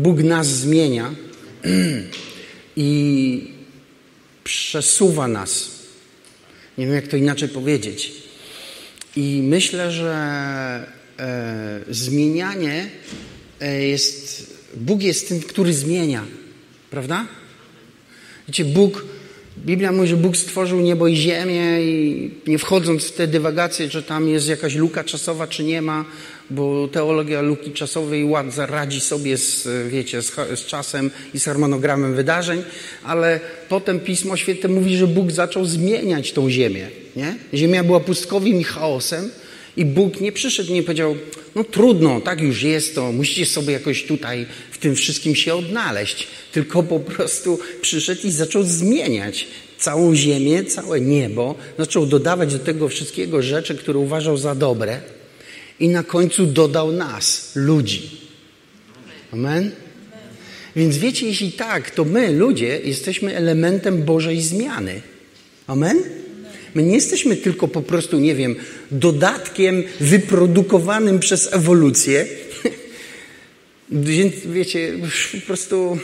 Bóg nas zmienia i przesuwa nas. Nie wiem, jak to inaczej powiedzieć. I myślę, że e, zmienianie e, jest. Bóg jest tym, który zmienia. Prawda? Wiecie, Bóg. Biblia mówi, że Bóg stworzył niebo i ziemię i nie wchodząc w te dywagacje, że tam jest jakaś luka czasowa, czy nie ma, bo teologia luki czasowej ładza radzi sobie z, wiecie, z, z, czasem i z harmonogramem wydarzeń, ale potem Pismo Święte mówi, że Bóg zaczął zmieniać tą ziemię. Nie? Ziemia była pustkowym i chaosem i Bóg nie przyszedł i nie powiedział, no trudno, tak już jest to, musicie sobie jakoś tutaj w tym wszystkim się odnaleźć. Tylko po prostu przyszedł i zaczął zmieniać całą ziemię, całe niebo, zaczął dodawać do tego wszystkiego rzeczy, które uważał za dobre i na końcu dodał nas, ludzi. Amen? Więc wiecie, jeśli tak, to my, ludzie, jesteśmy elementem Bożej zmiany. Amen? My nie jesteśmy tylko po prostu, nie wiem, dodatkiem wyprodukowanym przez ewolucję. Więc wiecie, po prostu.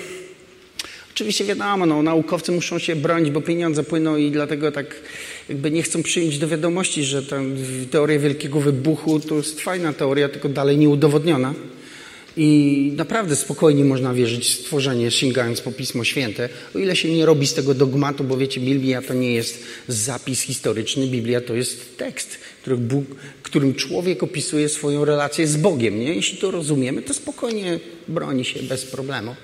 Oczywiście wiadomo, no, naukowcy muszą się bronić, bo pieniądze płyną i dlatego tak jakby nie chcą przyjąć do wiadomości, że ta teoria wielkiego wybuchu to jest fajna teoria, tylko dalej nieudowodniona. I naprawdę spokojnie można wierzyć w stworzenie, sięgając po Pismo Święte, o ile się nie robi z tego dogmatu, bo wiecie, Biblia to nie jest zapis historyczny, Biblia to jest tekst, który Bóg, którym człowiek opisuje swoją relację z Bogiem. Nie? Jeśli to rozumiemy, to spokojnie broni się bez problemu.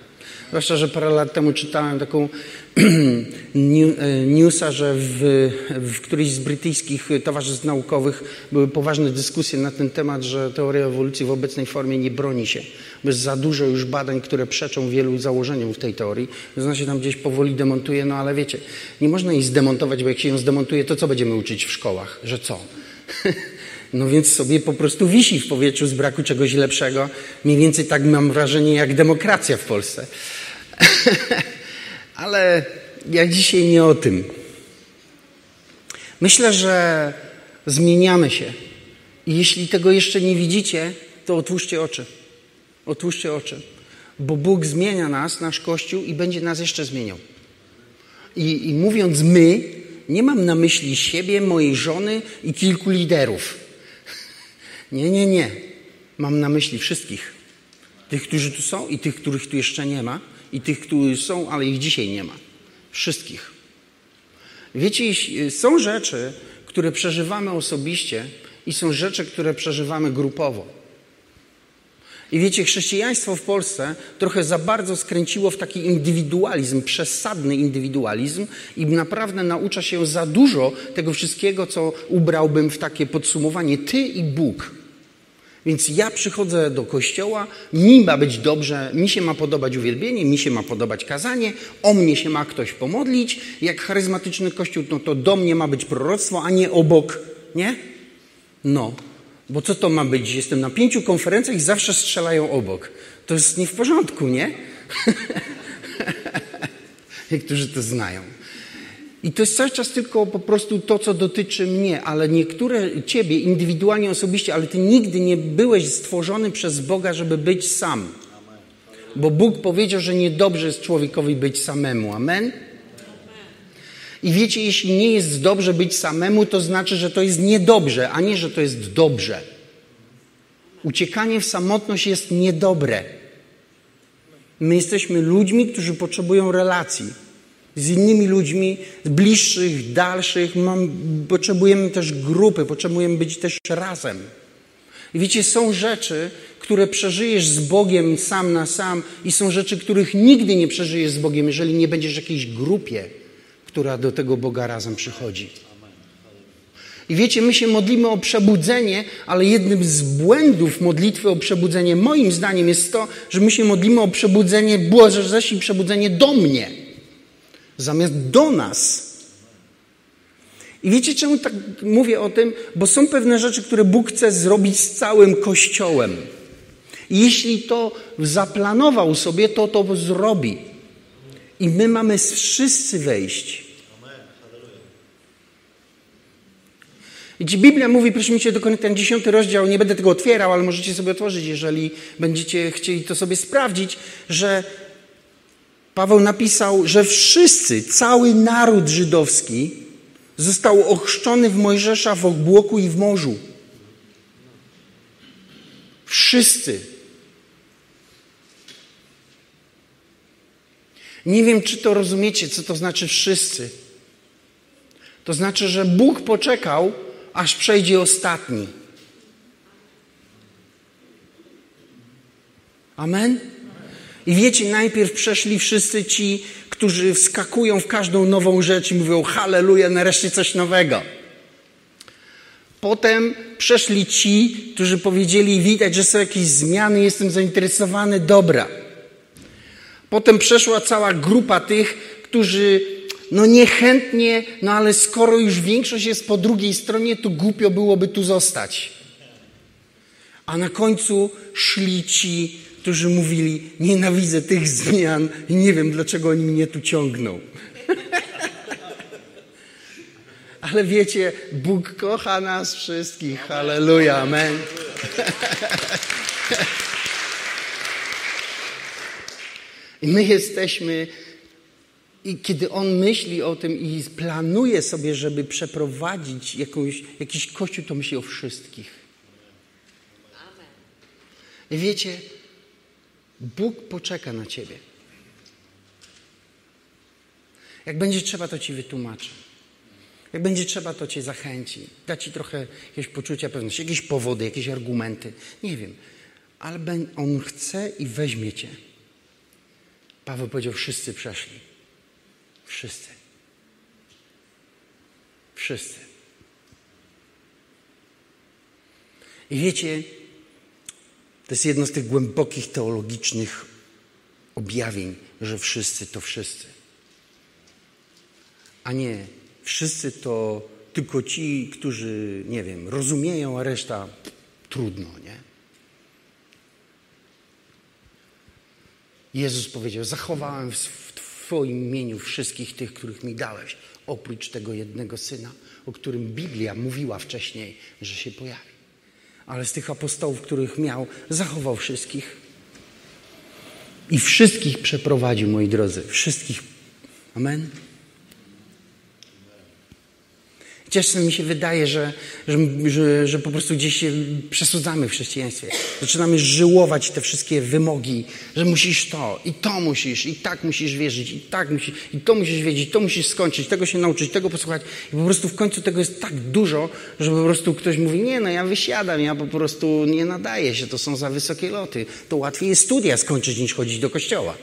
Zwłaszcza, że parę lat temu czytałem taką newsa, że w, w którymś z brytyjskich towarzystw naukowych były poważne dyskusje na ten temat, że teoria ewolucji w obecnej formie nie broni się. Bo jest za dużo już badań, które przeczą wielu założeniom w tej teorii. Ona się tam gdzieś powoli demontuje, no ale wiecie, nie można jej zdemontować, bo jak się ją zdemontuje, to co będziemy uczyć w szkołach? Że co? No więc sobie po prostu wisi w powietrzu z braku czegoś lepszego. Mniej więcej tak mam wrażenie jak demokracja w Polsce. Ale ja dzisiaj nie o tym. Myślę, że zmieniamy się. I jeśli tego jeszcze nie widzicie, to otwórzcie oczy. Otwórzcie oczy. Bo Bóg zmienia nas, nasz Kościół i będzie nas jeszcze zmieniał. I, I mówiąc my, nie mam na myśli siebie, mojej żony i kilku liderów. Nie, nie, nie. Mam na myśli wszystkich. Tych, którzy tu są i tych, których tu jeszcze nie ma i tych, którzy są, ale ich dzisiaj nie ma. Wszystkich. Wiecie, są rzeczy, które przeżywamy osobiście i są rzeczy, które przeżywamy grupowo. I wiecie, chrześcijaństwo w Polsce trochę za bardzo skręciło w taki indywidualizm, przesadny indywidualizm i naprawdę naucza się za dużo tego wszystkiego, co ubrałbym w takie podsumowanie ty i Bóg. Więc ja przychodzę do kościoła, mi ma być dobrze, mi się ma podobać uwielbienie, mi się ma podobać kazanie, o mnie się ma ktoś pomodlić. Jak charyzmatyczny kościół, no to do mnie ma być proroctwo, a nie obok, nie? No, bo co to ma być? Jestem na pięciu konferencjach i zawsze strzelają obok. To jest nie w porządku, nie? Niektórzy to znają. I to jest cały czas tylko po prostu to, co dotyczy mnie, ale niektóre ciebie indywidualnie, osobiście, ale ty nigdy nie byłeś stworzony przez Boga, żeby być sam. Bo Bóg powiedział, że niedobrze jest człowiekowi być samemu. Amen? I wiecie, jeśli nie jest dobrze być samemu, to znaczy, że to jest niedobrze, a nie, że to jest dobrze. Uciekanie w samotność jest niedobre. My jesteśmy ludźmi, którzy potrzebują relacji z innymi ludźmi, bliższych, dalszych. Mam, potrzebujemy też grupy, potrzebujemy być też razem. I wiecie, są rzeczy, które przeżyjesz z Bogiem sam na sam, i są rzeczy, których nigdy nie przeżyjesz z Bogiem, jeżeli nie będziesz w jakiejś grupie, która do tego Boga razem przychodzi. I wiecie, my się modlimy o przebudzenie, ale jednym z błędów modlitwy o przebudzenie, moim zdaniem, jest to, że my się modlimy o przebudzenie, Boże, zaś przebudzenie do mnie zamiast do nas. I wiecie, czemu tak mówię o tym? Bo są pewne rzeczy, które Bóg chce zrobić z całym Kościołem. I jeśli to zaplanował sobie, to to zrobi. I my mamy wszyscy wejść. I Biblia mówi, proszę mi się do ten dziesiąty rozdział, nie będę tego otwierał, ale możecie sobie otworzyć, jeżeli będziecie chcieli to sobie sprawdzić, że Paweł napisał, że wszyscy, cały naród żydowski został ochrzczony w Mojżesza w obłoku i w morzu. Wszyscy. Nie wiem, czy to rozumiecie, co to znaczy wszyscy. To znaczy, że Bóg poczekał, aż przejdzie ostatni. Amen? I wiecie, najpierw przeszli wszyscy ci, którzy wskakują w każdą nową rzecz i mówią: Halleluja, nareszcie coś nowego. Potem przeszli ci, którzy powiedzieli: Widać, że są jakieś zmiany, jestem zainteresowany, dobra. Potem przeszła cała grupa tych, którzy no niechętnie, no ale skoro już większość jest po drugiej stronie, to głupio byłoby tu zostać. A na końcu szli ci, którzy mówili: Nienawidzę tych zmian i nie wiem, dlaczego oni mnie tu ciągną. Ale wiecie, Bóg kocha nas wszystkich. Halleluja, amen. I my jesteśmy, i kiedy On myśli o tym i planuje sobie, żeby przeprowadzić jakąś, jakiś kościół, to myśli o wszystkich. I wiecie, Bóg poczeka na ciebie. Jak będzie trzeba, to ci wytłumaczy. Jak będzie trzeba, to cię zachęci. Da ci trochę jakieś poczucia pewności, jakieś powody, jakieś argumenty. Nie wiem. Ale on chce i weźmie cię. Paweł powiedział, wszyscy przeszli. Wszyscy. Wszyscy. I wiecie, to jest jedno z tych głębokich teologicznych objawień, że wszyscy to wszyscy. A nie wszyscy to tylko ci, którzy, nie wiem, rozumieją, a reszta trudno, nie? Jezus powiedział: Zachowałem w Twoim imieniu wszystkich tych, których mi dałeś, oprócz tego jednego syna, o którym Biblia mówiła wcześniej, że się pojawi ale z tych apostołów, których miał, zachował wszystkich. I wszystkich przeprowadził, moi drodzy. Wszystkich. Amen. Czasem mi się wydaje, że, że, że, że, po prostu gdzieś się przesadzamy w chrześcijaństwie. Zaczynamy żyłować te wszystkie wymogi, że musisz to, i to musisz, i tak musisz wierzyć, i tak musisz, i to musisz wiedzieć, to musisz skończyć, tego się nauczyć, tego posłuchać. I po prostu w końcu tego jest tak dużo, że po prostu ktoś mówi, nie no, ja wysiadam, ja po prostu nie nadaję się, to są za wysokie loty. To łatwiej jest studia skończyć niż chodzić do kościoła.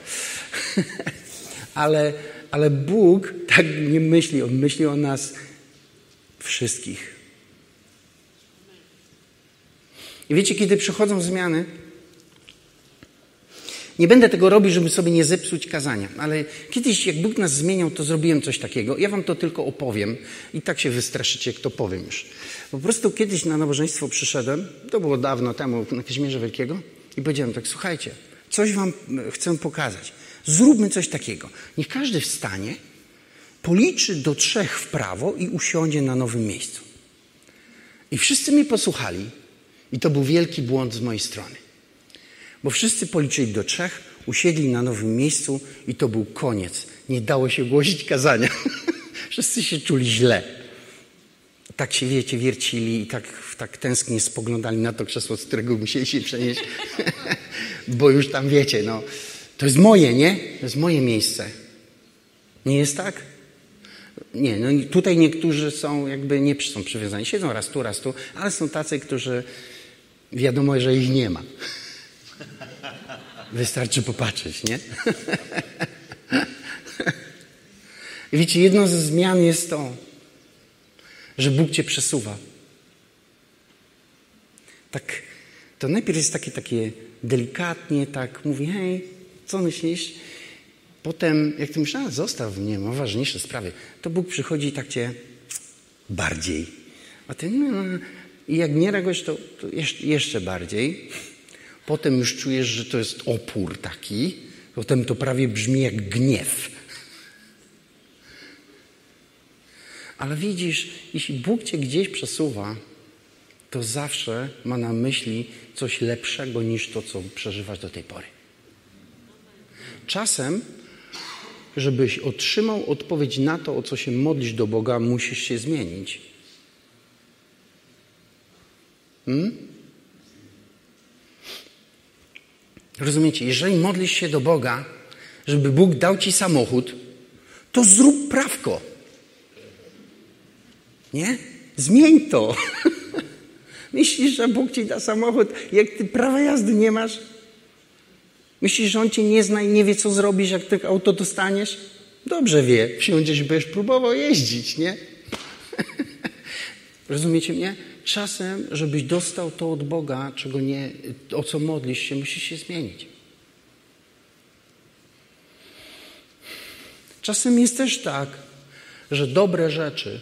ale, ale Bóg tak nie myśli, On myśli o nas Wszystkich. I wiecie, kiedy przychodzą zmiany, nie będę tego robić, żeby sobie nie zepsuć kazania, ale kiedyś, jak Bóg nas zmieniał, to zrobiłem coś takiego. Ja wam to tylko opowiem i tak się wystraszycie, jak to powiem już. Po prostu kiedyś na nabożeństwo przyszedłem, to było dawno temu, na Kazimierza Wielkiego, i powiedziałem tak, słuchajcie, coś wam chcę pokazać. Zróbmy coś takiego. Niech każdy wstanie policzy do trzech w prawo i usiądzie na nowym miejscu. I wszyscy mnie posłuchali, i to był wielki błąd z mojej strony. Bo wszyscy policzyli do trzech, usiedli na nowym miejscu i to był koniec. Nie dało się głosić kazania. wszyscy się czuli źle. Tak się, wiecie, wiercili i tak, tak tęsknie spoglądali na to krzesło, z którego musieli się przenieść. Bo już tam wiecie, no, to jest moje, nie? To jest moje miejsce. Nie jest tak? Nie, no tutaj niektórzy są jakby nie są przywiązani. Siedzą raz tu, raz tu, ale są tacy, którzy wiadomo, że ich nie ma. Wystarczy popatrzeć, nie? Wiecie, jedną ze zmian jest to, że Bóg cię przesuwa. Tak, to najpierw jest takie, takie delikatnie, tak mówi, hej, co myślisz? Potem, jak ty myślisz, a zostaw mnie, ma ważniejsze sprawy, to Bóg przychodzi i tak cię bardziej. A ty, no, i jak nie reagujesz, to, to jeszcze bardziej. Potem już czujesz, że to jest opór taki. Potem to prawie brzmi jak gniew. Ale widzisz, jeśli Bóg cię gdzieś przesuwa, to zawsze ma na myśli coś lepszego niż to, co przeżywasz do tej pory. Czasem, żebyś otrzymał odpowiedź na to, o co się modlisz do Boga, musisz się zmienić. Hmm? Rozumiecie? Jeżeli modlisz się do Boga, żeby Bóg dał ci samochód, to zrób prawko. Nie? Zmień to. Myślisz, że Bóg ci da samochód, jak ty prawa jazdy nie masz? Myślisz, że On cię nie zna i nie wie, co zrobisz, jak ty auto dostaniesz? Dobrze wie. Wsiądziesz będziesz próbował jeździć, nie? Rozumiecie mnie? Czasem, żebyś dostał to od Boga, czego nie, o co modlisz się, musisz się zmienić. Czasem jest też tak, że dobre rzeczy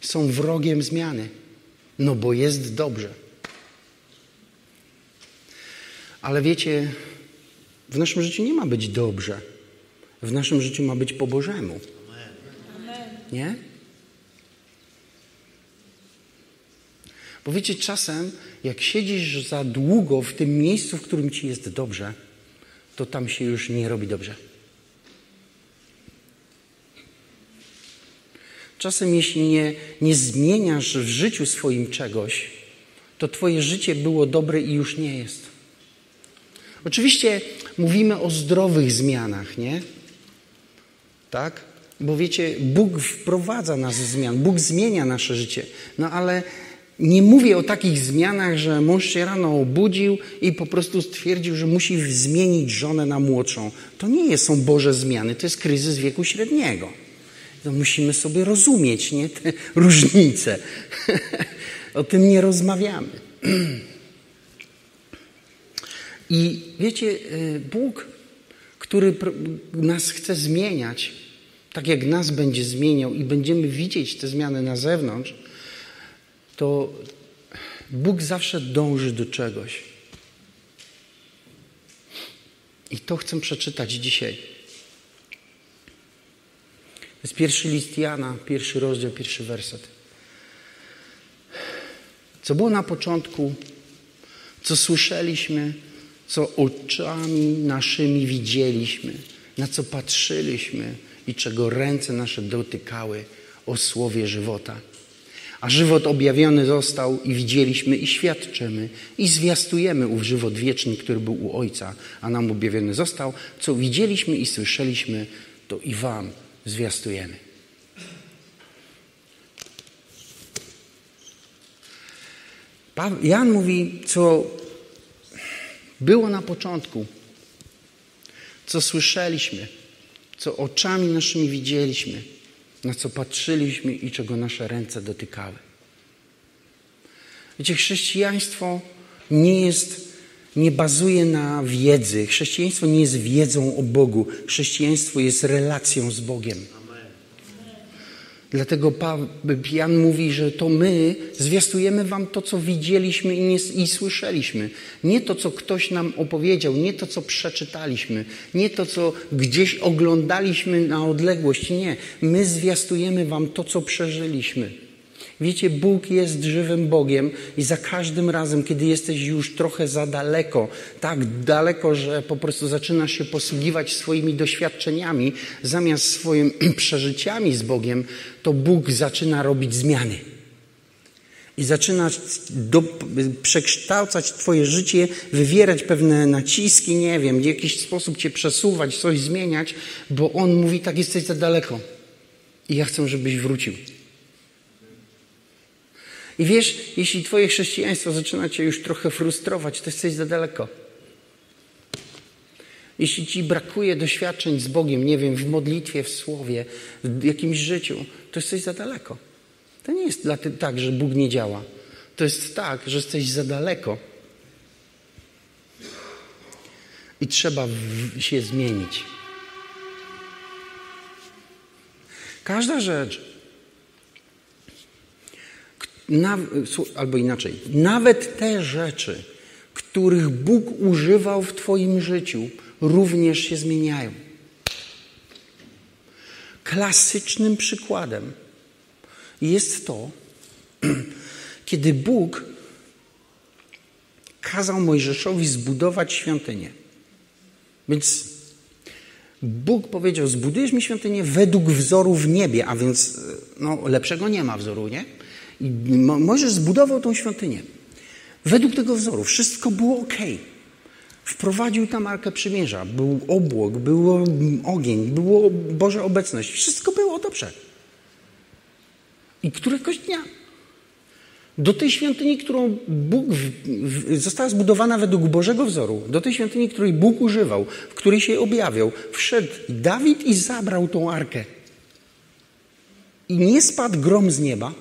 są wrogiem zmiany, no bo jest dobrze. Ale wiecie, w naszym życiu nie ma być dobrze. W naszym życiu ma być po Bożemu. Nie? Bo wiecie, czasem jak siedzisz za długo w tym miejscu, w którym ci jest dobrze, to tam się już nie robi dobrze. Czasem jeśli nie, nie zmieniasz w życiu swoim czegoś, to twoje życie było dobre i już nie jest. Oczywiście mówimy o zdrowych zmianach, nie? Tak? Bo wiecie, Bóg wprowadza nas w zmian, Bóg zmienia nasze życie. No ale nie mówię o takich zmianach, że mąż się rano obudził i po prostu stwierdził, że musi zmienić żonę na młodszą. To nie są Boże zmiany, to jest kryzys wieku średniego. To musimy sobie rozumieć nie? te różnice. o tym nie rozmawiamy. I wiecie, y, Bóg, który nas chce zmieniać, tak jak nas będzie zmieniał i będziemy widzieć te zmiany na zewnątrz, to Bóg zawsze dąży do czegoś. I to chcę przeczytać dzisiaj. To jest pierwszy list Jana, pierwszy rozdział, pierwszy werset. Co było na początku, co słyszeliśmy, co oczami naszymi widzieliśmy, na co patrzyliśmy i czego ręce nasze dotykały o słowie żywota. A żywot objawiony został i widzieliśmy i świadczymy i zwiastujemy ów żywot wieczny, który był u Ojca, a nam objawiony został. Co widzieliśmy i słyszeliśmy, to i wam zwiastujemy. Jan mówi, co było na początku, co słyszeliśmy, co oczami naszymi widzieliśmy, na co patrzyliśmy i czego nasze ręce dotykały. Wiecie, chrześcijaństwo nie jest, nie bazuje na wiedzy. Chrześcijaństwo nie jest wiedzą o Bogu. Chrześcijaństwo jest relacją z Bogiem. Dlatego Jan mówi, że to my zwiastujemy wam to, co widzieliśmy i, nie, i, słyszeliśmy. Nie to, co ktoś nam opowiedział, nie to, co przeczytaliśmy, nie to, co gdzieś oglądaliśmy na odległość. Nie. My zwiastujemy wam to, co przeżyliśmy. Wiecie, Bóg jest żywym Bogiem i za każdym razem, kiedy jesteś już trochę za daleko, tak daleko, że po prostu zaczynasz się posługiwać swoimi doświadczeniami zamiast swoimi przeżyciami z Bogiem, to Bóg zaczyna robić zmiany. I zaczyna do, przekształcać Twoje życie, wywierać pewne naciski, nie wiem, w jakiś sposób Cię przesuwać, coś zmieniać, bo On mówi, tak jesteś za daleko. I ja chcę, żebyś wrócił. I wiesz, jeśli Twoje chrześcijaństwo zaczyna Cię już trochę frustrować, to jesteś za daleko. Jeśli Ci brakuje doświadczeń z Bogiem, nie wiem, w modlitwie, w słowie, w jakimś życiu, to jesteś za daleko. To nie jest tak, że Bóg nie działa. To jest tak, że jesteś za daleko. I trzeba się zmienić. Każda rzecz, albo inaczej, nawet te rzeczy, których Bóg używał w Twoim życiu, również się zmieniają. klasycznym przykładem jest to, kiedy Bóg kazał Mojżeszowi zbudować świątynię. Więc Bóg powiedział: Zbudujesz mi świątynię według wzoru w niebie, a więc no, lepszego nie ma wzoru, nie? Mojżesz zbudował tą świątynię. Według tego wzoru wszystko było ok. Wprowadził tam Arkę Przymierza. Był obłok, był ogień, było Boża obecność. Wszystko było dobrze. I któregoś dnia do tej świątyni, którą Bóg w, w, została zbudowana według Bożego wzoru, do tej świątyni, której Bóg używał, w której się objawiał, wszedł Dawid i zabrał tą arkę. I nie spadł grom z nieba.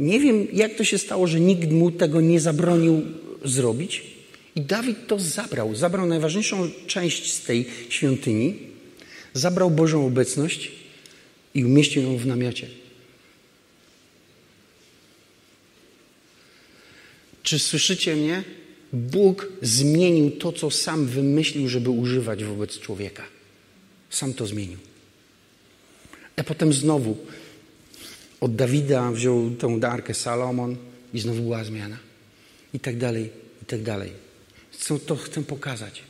Nie wiem, jak to się stało, że nikt mu tego nie zabronił zrobić. I Dawid to zabrał. Zabrał najważniejszą część z tej świątyni, zabrał Bożą obecność i umieścił ją w namiocie. Czy słyszycie mnie? Bóg zmienił to, co sam wymyślił, żeby używać wobec człowieka. Sam to zmienił. A potem znowu od Dawida wziął tę darkę Salomon i znowu była zmiana. I tak dalej, i tak dalej. Co to chcę pokazać?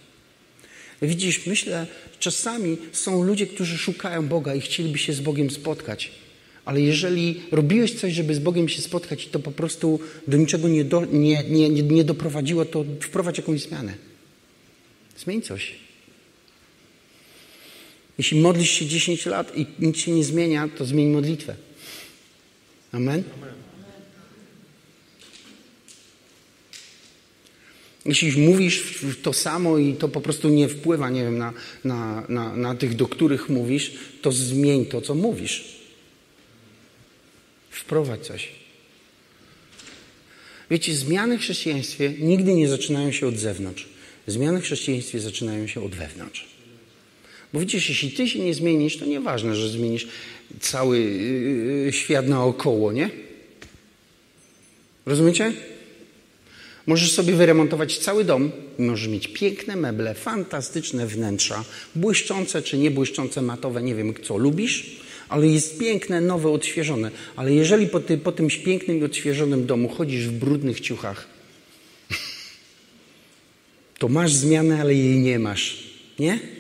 Widzisz, myślę, czasami są ludzie, którzy szukają Boga i chcieliby się z Bogiem spotkać. Ale jeżeli robiłeś coś, żeby z Bogiem się spotkać to po prostu do niczego nie, do, nie, nie, nie doprowadziło, to wprowadź jakąś zmianę. Zmień coś. Jeśli modlisz się 10 lat i nic się nie zmienia, to zmień modlitwę. Amen? Jeśli mówisz to samo i to po prostu nie wpływa, nie wiem, na, na, na, na tych, do których mówisz, to zmień to, co mówisz. Wprowadź coś. Wiecie, zmiany w chrześcijaństwie nigdy nie zaczynają się od zewnątrz. Zmiany w chrześcijaństwie zaczynają się od wewnątrz. Bo widzisz, jeśli ty się nie zmienisz, to nieważne, że zmienisz cały yy, świat naokoło, nie? Rozumiecie? Możesz sobie wyremontować cały dom, możesz mieć piękne meble, fantastyczne wnętrza, błyszczące czy niebłyszczące, matowe, nie wiem co lubisz, ale jest piękne, nowe, odświeżone. Ale jeżeli po, ty, po tym pięknym i odświeżonym domu chodzisz w brudnych ciuchach, to masz zmianę, ale jej nie masz. Nie?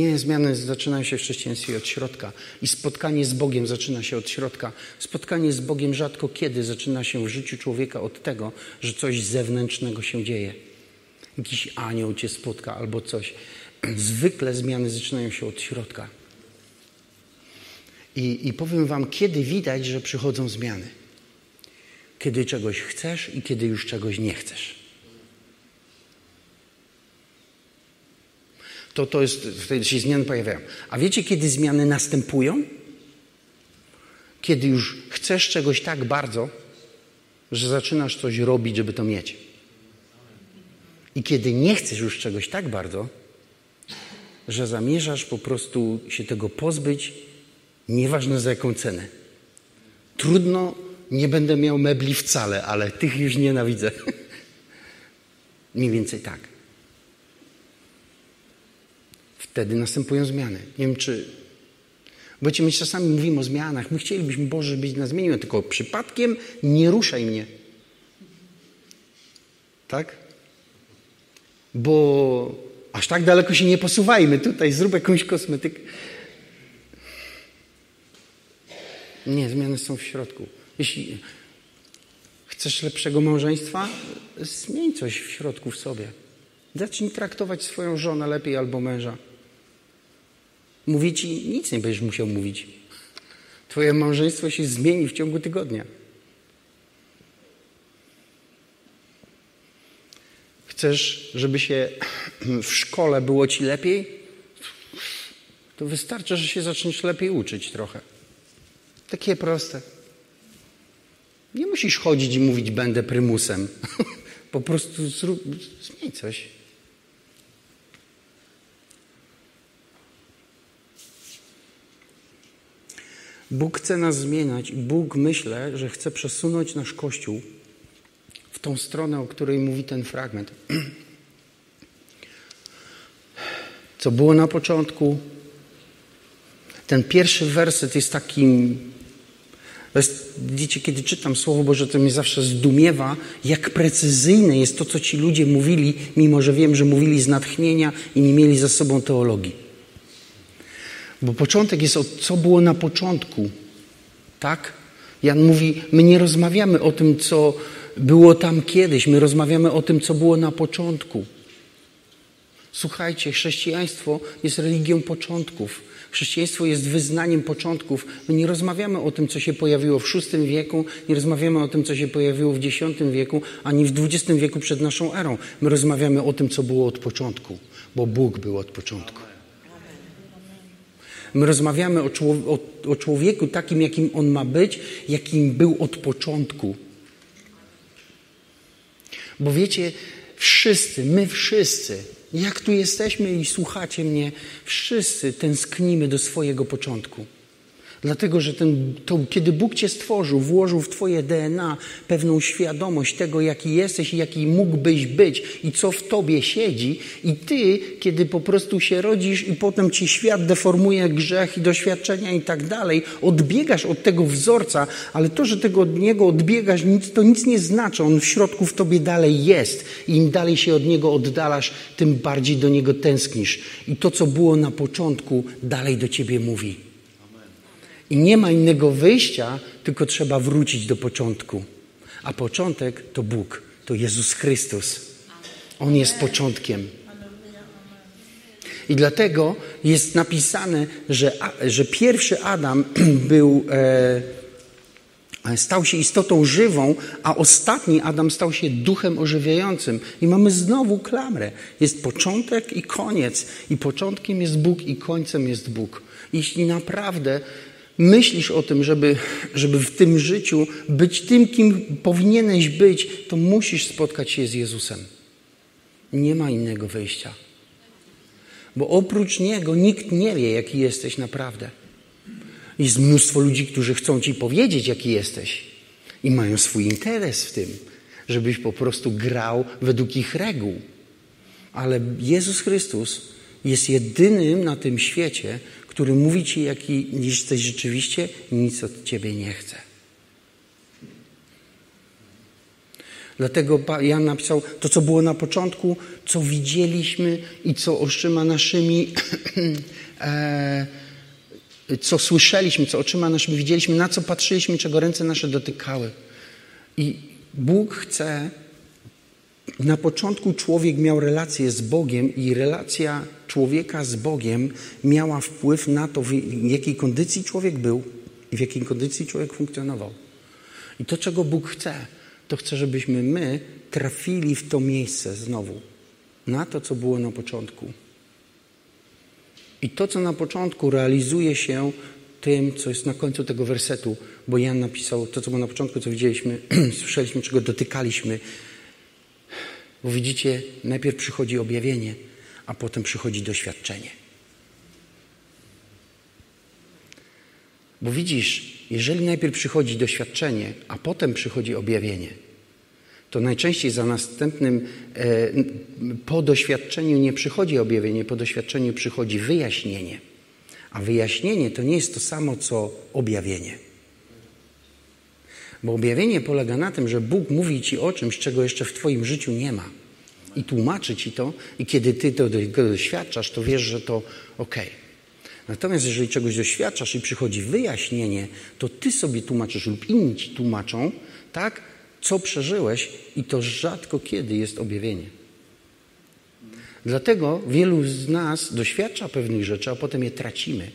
Nie, zmiany zaczynają się w chrześcijaństwie od środka. I spotkanie z Bogiem zaczyna się od środka. Spotkanie z Bogiem rzadko kiedy zaczyna się w życiu człowieka od tego, że coś zewnętrznego się dzieje. Jakiś anioł cię spotka albo coś. Zwykle zmiany zaczynają się od środka. I, I powiem Wam, kiedy widać, że przychodzą zmiany. Kiedy czegoś chcesz i kiedy już czegoś nie chcesz. To, to jest, wtedy się zmiany pojawiają. A wiecie, kiedy zmiany następują? Kiedy już chcesz czegoś tak bardzo, że zaczynasz coś robić, żeby to mieć. I kiedy nie chcesz już czegoś tak bardzo, że zamierzasz po prostu się tego pozbyć, nieważne za jaką cenę. Trudno, nie będę miał mebli wcale, ale tych już nienawidzę. Mniej więcej tak. Wtedy następują zmiany. Nie wiem, czy. Bo my czasami mówimy o zmianach. My chcielibyśmy, Boże, być na zmienił, tylko przypadkiem nie ruszaj mnie. Tak? Bo Aż tak daleko się nie posuwajmy. Tutaj zrób jakąś kosmetykę. Nie, zmiany są w środku. Jeśli chcesz lepszego małżeństwa, zmień coś w środku w sobie. Zacznij traktować swoją żonę lepiej albo męża. Mówię ci, nic nie będziesz musiał mówić. Twoje małżeństwo się zmieni w ciągu tygodnia. Chcesz, żeby się w szkole było ci lepiej? To wystarczy, że się zaczniesz lepiej uczyć trochę. Takie proste. Nie musisz chodzić i mówić, będę prymusem. po prostu zrób, zmień coś. Bóg chce nas zmieniać i Bóg myślę, że chce przesunąć nasz Kościół w tą stronę, o której mówi ten fragment. co było na początku. Ten pierwszy werset jest takim. Jest, widzicie, kiedy czytam Słowo Boże, to mnie zawsze zdumiewa, jak precyzyjne jest to, co ci ludzie mówili, mimo że wiem, że mówili z natchnienia i nie mieli za sobą teologii. Bo początek jest od co było na początku. Tak? Jan mówi, my nie rozmawiamy o tym, co było tam kiedyś, my rozmawiamy o tym, co było na początku. Słuchajcie, chrześcijaństwo jest religią początków. Chrześcijaństwo jest wyznaniem początków. My nie rozmawiamy o tym, co się pojawiło w VI wieku, nie rozmawiamy o tym, co się pojawiło w X wieku, ani w XX wieku przed naszą erą. My rozmawiamy o tym, co było od początku, bo Bóg był od początku. My rozmawiamy o, o, o człowieku takim, jakim on ma być, jakim był od początku. Bo wiecie, wszyscy, my wszyscy, jak tu jesteśmy i słuchacie mnie, wszyscy tęsknimy do swojego początku. Dlatego, że ten, to, kiedy Bóg Cię stworzył, włożył w Twoje DNA pewną świadomość tego, jaki jesteś i jaki mógłbyś być i co w Tobie siedzi, i Ty, kiedy po prostu się rodzisz i potem Ci świat deformuje grzech i doświadczenia i tak dalej, odbiegasz od tego wzorca, ale to, że tego od niego odbiegasz, to nic nie znaczy. On w środku w Tobie dalej jest. I im dalej się od niego oddalasz, tym bardziej do niego tęsknisz. I to, co było na początku, dalej do Ciebie mówi. I nie ma innego wyjścia, tylko trzeba wrócić do początku. A początek to Bóg, to Jezus Chrystus. On jest początkiem. I dlatego jest napisane, że, że pierwszy Adam był, e, stał się istotą żywą, a ostatni Adam stał się duchem ożywiającym. I mamy znowu klamrę. Jest początek i koniec. I początkiem jest Bóg, i końcem jest Bóg. Jeśli naprawdę myślisz o tym, żeby, żeby w tym życiu być tym, kim powinieneś być, to musisz spotkać się z Jezusem. Nie ma innego wyjścia. Bo oprócz Niego nikt nie wie, jaki jesteś naprawdę. Jest mnóstwo ludzi, którzy chcą Ci powiedzieć, jaki jesteś. I mają swój interes w tym, żebyś po prostu grał według ich reguł. Ale Jezus Chrystus jest jedynym na tym świecie, który mówi ci, jaki jesteś rzeczywiście nic od ciebie nie chce. Dlatego Jan napisał to, co było na początku, co widzieliśmy i co oczyma naszymi, e, co słyszeliśmy, co oczyma naszymi widzieliśmy, na co patrzyliśmy, czego ręce nasze dotykały. I Bóg chce, na początku człowiek miał relację z Bogiem i relacja człowieka z Bogiem miała wpływ na to, w jakiej kondycji człowiek był i w jakiej kondycji człowiek funkcjonował. I to, czego Bóg chce, to chce, żebyśmy my trafili w to miejsce znowu, na to, co było na początku. I to, co na początku realizuje się tym, co jest na końcu tego wersetu, bo Jan napisał to, co było na początku, co widzieliśmy, słyszeliśmy, czego dotykaliśmy, bo widzicie, najpierw przychodzi objawienie, a potem przychodzi doświadczenie. Bo widzisz, jeżeli najpierw przychodzi doświadczenie, a potem przychodzi objawienie, to najczęściej za następnym, e, po doświadczeniu nie przychodzi objawienie, po doświadczeniu przychodzi wyjaśnienie. A wyjaśnienie to nie jest to samo, co objawienie. Bo objawienie polega na tym, że Bóg mówi ci o czymś, czego jeszcze w Twoim życiu nie ma. I tłumaczy ci to, i kiedy ty to doświadczasz, to wiesz, że to ok. Natomiast jeżeli czegoś doświadczasz i przychodzi wyjaśnienie, to ty sobie tłumaczysz lub inni ci tłumaczą, tak, co przeżyłeś, i to rzadko kiedy jest objawienie. Dlatego wielu z nas doświadcza pewnych rzeczy, a potem je tracimy.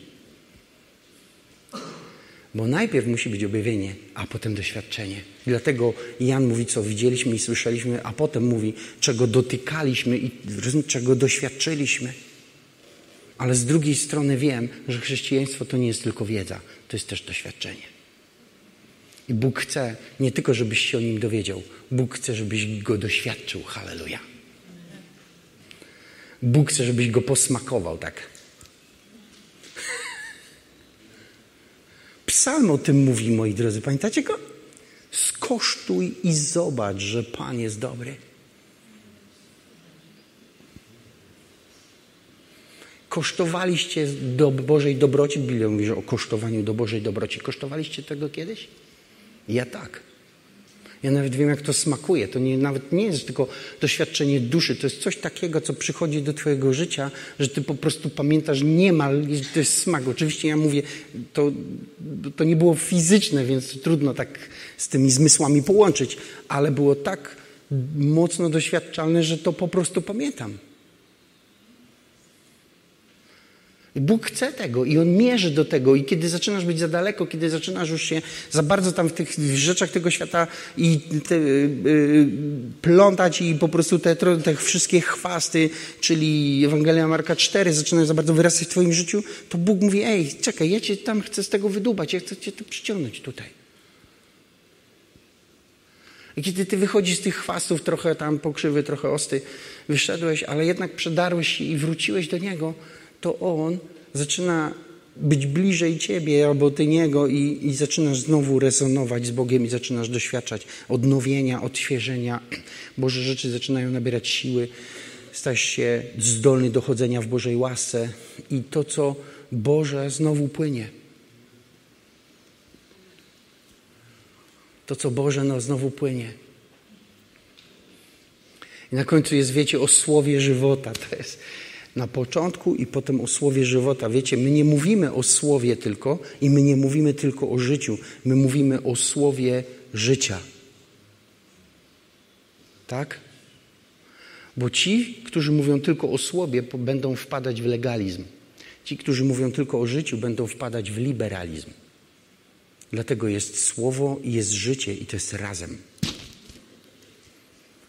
Bo najpierw musi być objawienie, a potem doświadczenie. Dlatego Jan mówi, co widzieliśmy i słyszeliśmy, a potem mówi, czego dotykaliśmy i czego doświadczyliśmy. Ale z drugiej strony wiem, że chrześcijaństwo to nie jest tylko wiedza, to jest też doświadczenie. I Bóg chce nie tylko, żebyś się o nim dowiedział, Bóg chce, żebyś go doświadczył. Halleluja. Bóg chce, żebyś go posmakował tak. Psalm o tym mówi, moi drodzy. Pamiętacie go? Skosztuj i zobacz, że Pan jest dobry. Kosztowaliście do Bożej dobroci? Biblia mówi, o kosztowaniu do Bożej dobroci. Kosztowaliście tego kiedyś? Ja tak. Ja nawet wiem, jak to smakuje. To nie, nawet nie jest tylko doświadczenie duszy. To jest coś takiego, co przychodzi do Twojego życia, że Ty po prostu pamiętasz niemal, to jest smak. Oczywiście ja mówię, to, to nie było fizyczne, więc trudno tak z tymi zmysłami połączyć, ale było tak mocno doświadczalne, że to po prostu pamiętam. Bóg chce tego i On mierzy do tego i kiedy zaczynasz być za daleko, kiedy zaczynasz już się za bardzo tam w tych rzeczach tego świata i te, yy, plątać i po prostu te, te wszystkie chwasty, czyli Ewangelia Marka 4 zaczynają za bardzo wyrastać w twoim życiu, to Bóg mówi, ej, czekaj, ja cię tam chcę z tego wydubać, ja chcę cię tu przyciągnąć tutaj. I kiedy ty wychodzisz z tych chwastów, trochę tam pokrzywy, trochę osty, wyszedłeś, ale jednak przedarłeś się i wróciłeś do Niego, to On zaczyna być bliżej Ciebie albo Ty Niego i, i zaczynasz znowu rezonować z Bogiem i zaczynasz doświadczać odnowienia, odświeżenia. Boże rzeczy zaczynają nabierać siły. Stajesz się zdolny do chodzenia w Bożej łasce i to, co Boże znowu płynie. To, co Boże no, znowu płynie. I na końcu jest, wiecie, o słowie żywota. To jest, na początku i potem o słowie żywota. Wiecie, my nie mówimy o słowie tylko i my nie mówimy tylko o życiu, my mówimy o słowie życia. Tak? Bo ci, którzy mówią tylko o słowie, będą wpadać w legalizm. Ci, którzy mówią tylko o życiu, będą wpadać w liberalizm. Dlatego jest słowo i jest życie i to jest razem.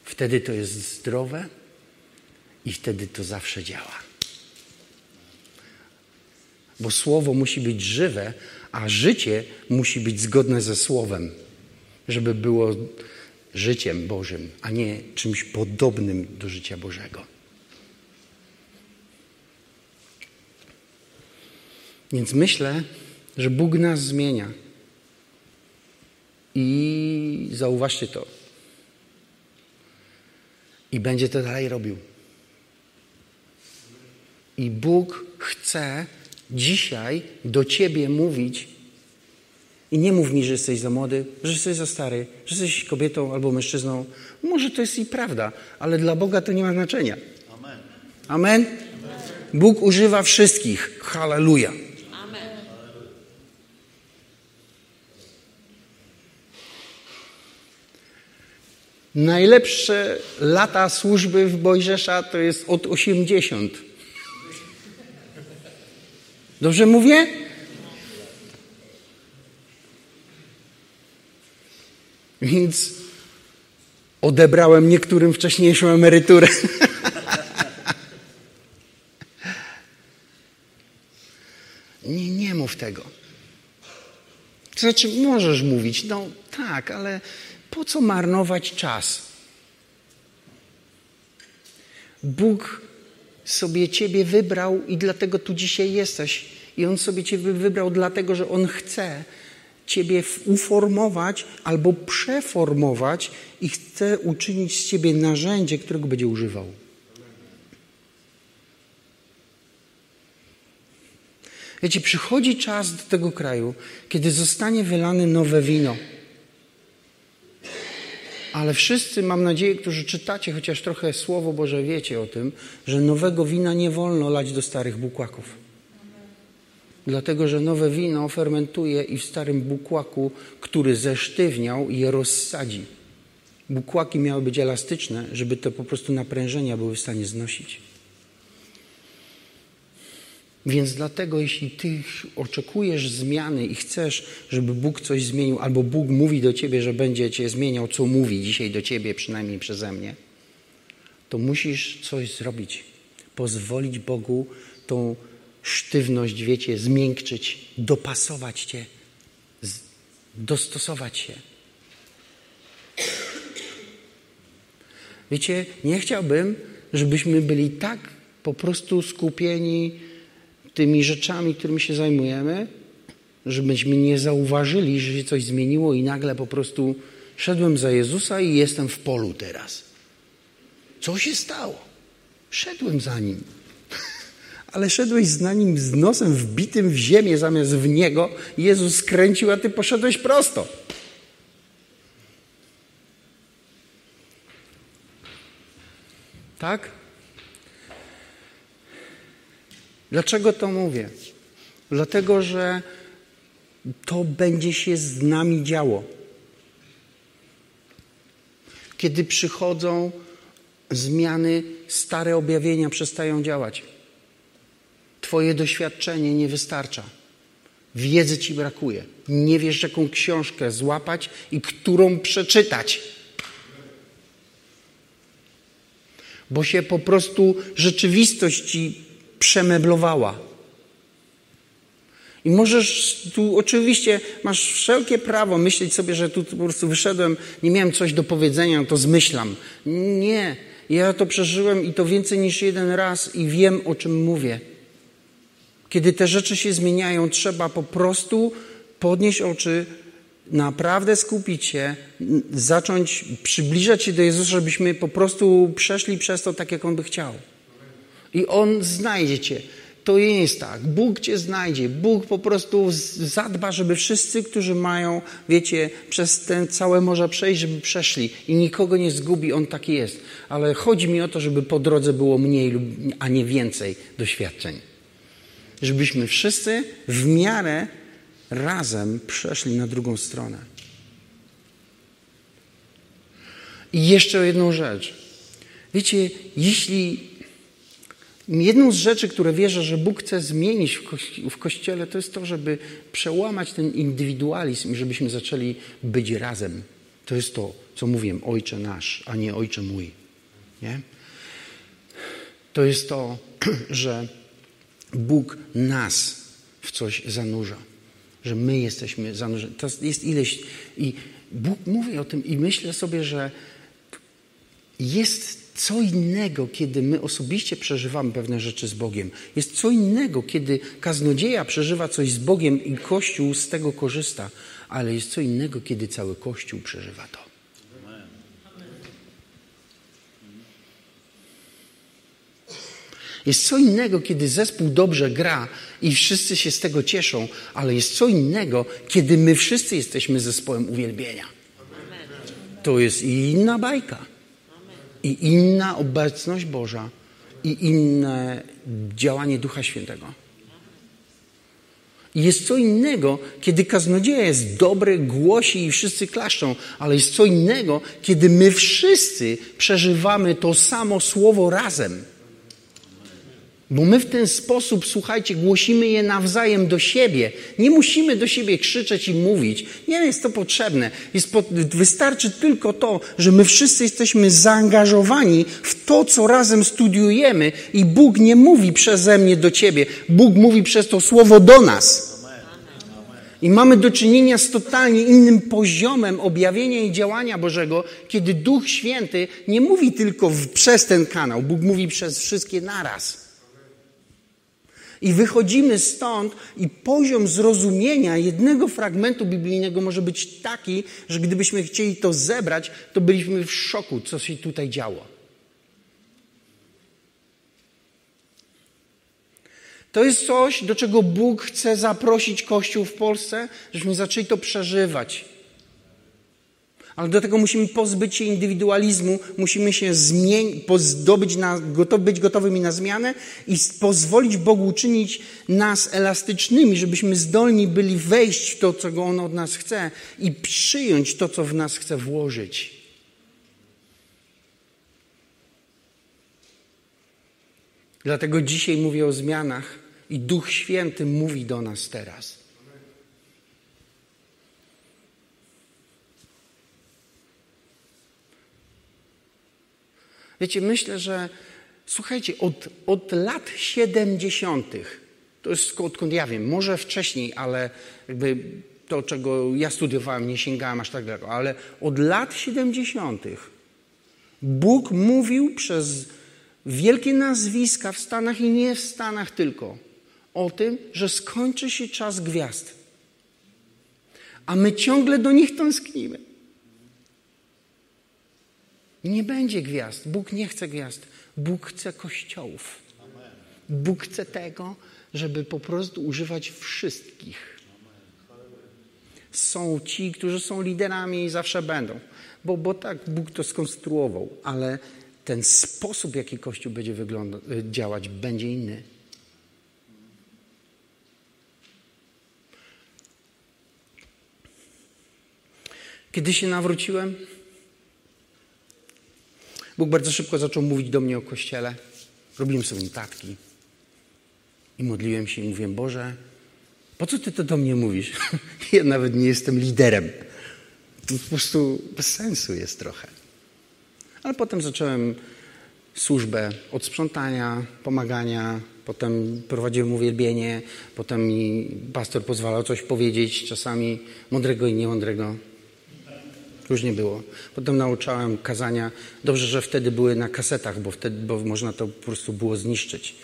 Wtedy to jest zdrowe, i wtedy to zawsze działa. Bo słowo musi być żywe, a życie musi być zgodne ze słowem, żeby było życiem Bożym, a nie czymś podobnym do życia Bożego. Więc myślę, że Bóg nas zmienia. I zauważcie to. I będzie to dalej robił. I Bóg chce dzisiaj do ciebie mówić. I nie mów mi, że jesteś za młody, że jesteś za stary, że jesteś kobietą albo mężczyzną. Może to jest i prawda, ale dla Boga to nie ma znaczenia. Amen. Amen? Bóg używa wszystkich. Halleluja. Amen. Najlepsze lata służby w Bojżesza to jest od 80. Dobrze mówię? Więc odebrałem niektórym wcześniejszą emeryturę. nie, nie mów tego. To znaczy, możesz mówić, no tak, ale po co marnować czas? Bóg sobie Ciebie wybrał i dlatego tu dzisiaj jesteś. I On sobie Ciebie wybrał dlatego, że On chce Ciebie uformować albo przeformować i chce uczynić z Ciebie narzędzie, którego będzie używał. Wiecie, przychodzi czas do tego kraju, kiedy zostanie wylane nowe wino. Ale wszyscy, mam nadzieję, którzy czytacie chociaż trochę Słowo Boże, wiecie o tym, że nowego wina nie wolno lać do starych bukłaków. Dlatego, że nowe wino fermentuje i w starym bukłaku, który zesztywniał, je rozsadzi. Bukłaki miały być elastyczne, żeby te po prostu naprężenia były w stanie znosić. Więc dlatego, jeśli ty oczekujesz zmiany i chcesz, żeby Bóg coś zmienił, albo Bóg mówi do ciebie, że będzie cię zmieniał, co mówi dzisiaj do ciebie, przynajmniej przeze mnie, to musisz coś zrobić. Pozwolić Bogu tą sztywność, wiecie, zmiękczyć, dopasować cię, dostosować się. Wiecie, nie chciałbym, żebyśmy byli tak po prostu skupieni tymi rzeczami, którymi się zajmujemy, żebyśmy nie zauważyli, że się coś zmieniło i nagle po prostu szedłem za Jezusa i jestem w polu teraz. Co się stało? Szedłem za Nim. Ale szedłeś z nim z nosem wbitym w ziemię zamiast w niego. Jezus skręcił, a ty poszedłeś prosto. Tak? Dlaczego to mówię? Dlatego, że to będzie się z nami działo. Kiedy przychodzą zmiany, stare objawienia przestają działać. Twoje doświadczenie nie wystarcza. Wiedzy ci brakuje. Nie wiesz, jaką książkę złapać i którą przeczytać. Bo się po prostu rzeczywistość ci przemeblowała. I możesz tu, oczywiście, masz wszelkie prawo myśleć sobie, że tu po prostu wyszedłem, nie miałem coś do powiedzenia, no to zmyślam. Nie. Ja to przeżyłem i to więcej niż jeden raz i wiem, o czym mówię. Kiedy te rzeczy się zmieniają, trzeba po prostu podnieść oczy, naprawdę skupić się, zacząć przybliżać się do Jezusa, żebyśmy po prostu przeszli przez to tak, jak On by chciał. I On znajdzie Cię. To nie jest tak. Bóg Cię znajdzie. Bóg po prostu zadba, żeby wszyscy, którzy mają, wiecie, przez ten całe morze przejść, żeby przeszli. I nikogo nie zgubi. On taki jest. Ale chodzi mi o to, żeby po drodze było mniej, a nie więcej doświadczeń. Żebyśmy wszyscy w miarę razem przeszli na drugą stronę. I jeszcze jedną rzecz. Wiecie, jeśli jedną z rzeczy, które wierzę, że Bóg chce zmienić w, kości w Kościele, to jest to, żeby przełamać ten indywidualizm i żebyśmy zaczęli być razem. To jest to, co mówię, Ojcze nasz, a nie Ojcze mój. Nie? To jest to, że Bóg nas w coś zanurza że my jesteśmy zanurzeni. To jest ileś. I Bóg mówi o tym, i myślę sobie, że jest co innego, kiedy my osobiście przeżywamy pewne rzeczy z Bogiem. Jest co innego, kiedy kaznodzieja przeżywa coś z Bogiem i Kościół z tego korzysta, ale jest co innego, kiedy cały Kościół przeżywa to. Jest co innego, kiedy zespół dobrze gra i wszyscy się z tego cieszą, ale jest co innego, kiedy my wszyscy jesteśmy zespołem uwielbienia. To jest inna bajka. I inna obecność Boża. I inne działanie Ducha Świętego. Jest co innego, kiedy kaznodzieja jest dobry, głosi i wszyscy klaszczą, ale jest co innego, kiedy my wszyscy przeżywamy to samo słowo razem. Bo my w ten sposób, słuchajcie, głosimy je nawzajem do siebie. Nie musimy do siebie krzyczeć i mówić. Nie jest to potrzebne. Jest po, wystarczy tylko to, że my wszyscy jesteśmy zaangażowani w to, co razem studiujemy i Bóg nie mówi przeze mnie do ciebie. Bóg mówi przez to słowo do nas. I mamy do czynienia z totalnie innym poziomem objawienia i działania Bożego, kiedy Duch Święty nie mówi tylko w, przez ten kanał, Bóg mówi przez wszystkie naraz. I wychodzimy stąd i poziom zrozumienia jednego fragmentu biblijnego może być taki, że gdybyśmy chcieli to zebrać, to byliśmy w szoku, co się tutaj działo. To jest coś, do czego Bóg chce zaprosić Kościół w Polsce, żebyśmy zaczęli to przeżywać. Ale do tego musimy pozbyć się indywidualizmu, musimy się zmienić, zdobyć na, gotow, być gotowymi na zmianę i pozwolić Bogu uczynić nas elastycznymi, żebyśmy zdolni byli wejść w to, co On od nas chce i przyjąć to, co w nas chce włożyć. Dlatego dzisiaj mówię o zmianach i Duch Święty mówi do nas teraz. Wiecie, myślę, że słuchajcie, od, od lat 70., to jest odkąd ja wiem, może wcześniej, ale jakby to, czego ja studiowałem, nie sięgałem aż tak daleko, ale od lat 70. Bóg mówił przez wielkie nazwiska w Stanach i nie w Stanach tylko o tym, że skończy się czas gwiazd. A my ciągle do nich tęsknimy. Nie będzie gwiazd. Bóg nie chce gwiazd. Bóg chce kościołów. Bóg chce tego, żeby po prostu używać wszystkich. Są ci, którzy są liderami i zawsze będą, bo, bo tak Bóg to skonstruował, ale ten sposób, w jaki Kościół będzie wygląda, działać, będzie inny. Kiedy się nawróciłem, Bóg bardzo szybko zaczął mówić do mnie o Kościele. Robiłem sobie notatki i modliłem się i mówiłem, Boże, po co Ty to do mnie mówisz? ja nawet nie jestem liderem. To po prostu bez sensu jest trochę. Ale potem zacząłem służbę od sprzątania, pomagania, potem prowadziłem uwielbienie, potem mi pastor pozwalał coś powiedzieć, czasami mądrego i niemądrego. Różnie było. Potem nauczałem kazania. Dobrze, że wtedy były na kasetach, bo wtedy bo można to po prostu było zniszczyć.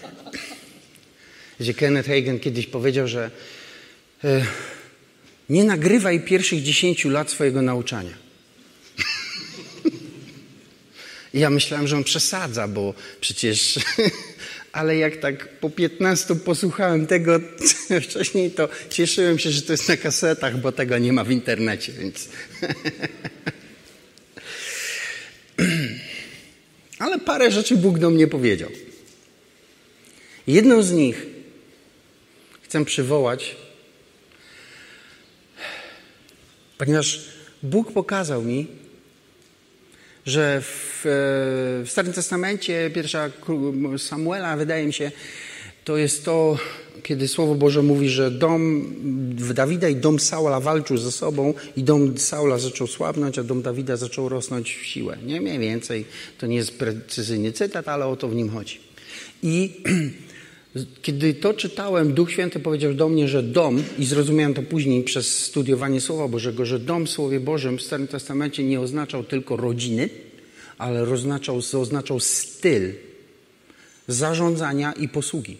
Gdzie Kenneth Hagen kiedyś powiedział, że e, nie nagrywaj pierwszych dziesięciu lat swojego nauczania. ja myślałem, że on przesadza, bo przecież ale jak tak po 15 posłuchałem tego wcześniej, to cieszyłem się, że to jest na kasetach, bo tego nie ma w internecie, więc. ale parę rzeczy Bóg do mnie powiedział. Jedną z nich chcę przywołać, ponieważ Bóg pokazał mi, że w, w Starym Testamencie, pierwsza Samuela, wydaje mi się, to jest to, kiedy Słowo Boże mówi, że dom Dawida i dom Saula walczył ze sobą i dom Saula zaczął słabnąć, a dom Dawida zaczął rosnąć w siłę. Nie mniej więcej, to nie jest precyzyjny cytat, ale o to w nim chodzi. I kiedy to czytałem, Duch Święty powiedział do mnie, że dom, i zrozumiałem to później przez studiowanie Słowa Bożego, że dom w Słowie Bożym w Starym Testamencie nie oznaczał tylko rodziny, ale oznaczał, oznaczał styl zarządzania i posługi.